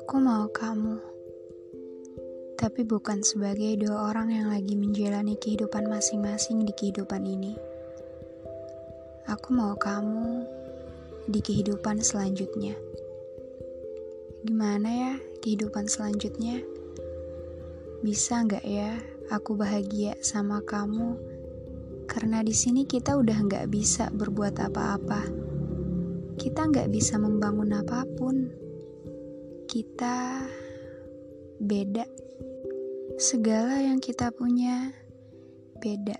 Aku mau kamu, tapi bukan sebagai dua orang yang lagi menjalani kehidupan masing-masing di kehidupan ini. Aku mau kamu di kehidupan selanjutnya. Gimana ya kehidupan selanjutnya? Bisa nggak ya aku bahagia sama kamu? Karena di sini kita udah nggak bisa berbuat apa-apa. Kita nggak bisa membangun apa pun kita beda. Segala yang kita punya beda.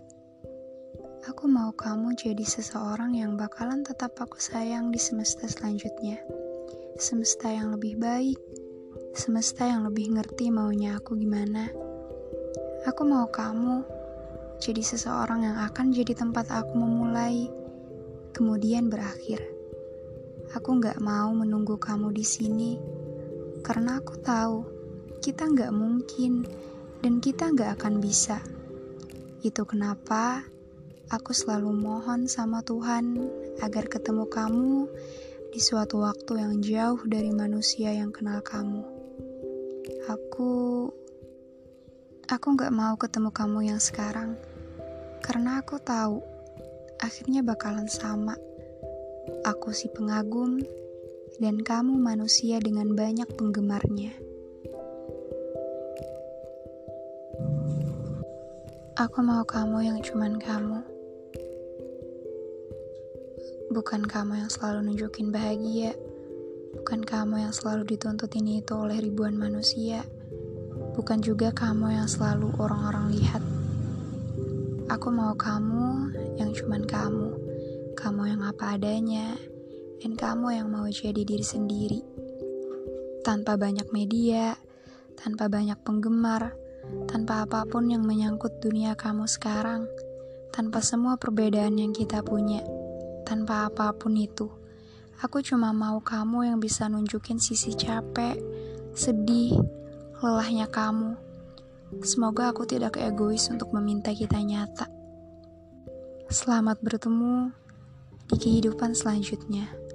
Aku mau kamu jadi seseorang yang bakalan tetap aku sayang di semesta selanjutnya. Semesta yang lebih baik, semesta yang lebih ngerti maunya aku gimana. Aku mau kamu jadi seseorang yang akan jadi tempat aku memulai, kemudian berakhir. Aku gak mau menunggu kamu di sini karena aku tahu kita nggak mungkin dan kita nggak akan bisa. Itu kenapa aku selalu mohon sama Tuhan agar ketemu kamu di suatu waktu yang jauh dari manusia yang kenal kamu. Aku aku nggak mau ketemu kamu yang sekarang karena aku tahu akhirnya bakalan sama. Aku si pengagum dan kamu manusia dengan banyak penggemarnya. Aku mau kamu yang cuman kamu. Bukan kamu yang selalu nunjukin bahagia. Bukan kamu yang selalu dituntut ini itu oleh ribuan manusia. Bukan juga kamu yang selalu orang-orang lihat. Aku mau kamu yang cuman kamu. Kamu yang apa adanya, dan kamu yang mau jadi diri sendiri. Tanpa banyak media, tanpa banyak penggemar, tanpa apa pun yang menyangkut dunia kamu sekarang, tanpa semua perbedaan yang kita punya, tanpa apa pun itu. Aku cuma mau kamu yang bisa nunjukin sisi capek, sedih, lelahnya kamu. Semoga aku tidak egois untuk meminta kita nyata. Selamat bertemu di kehidupan selanjutnya.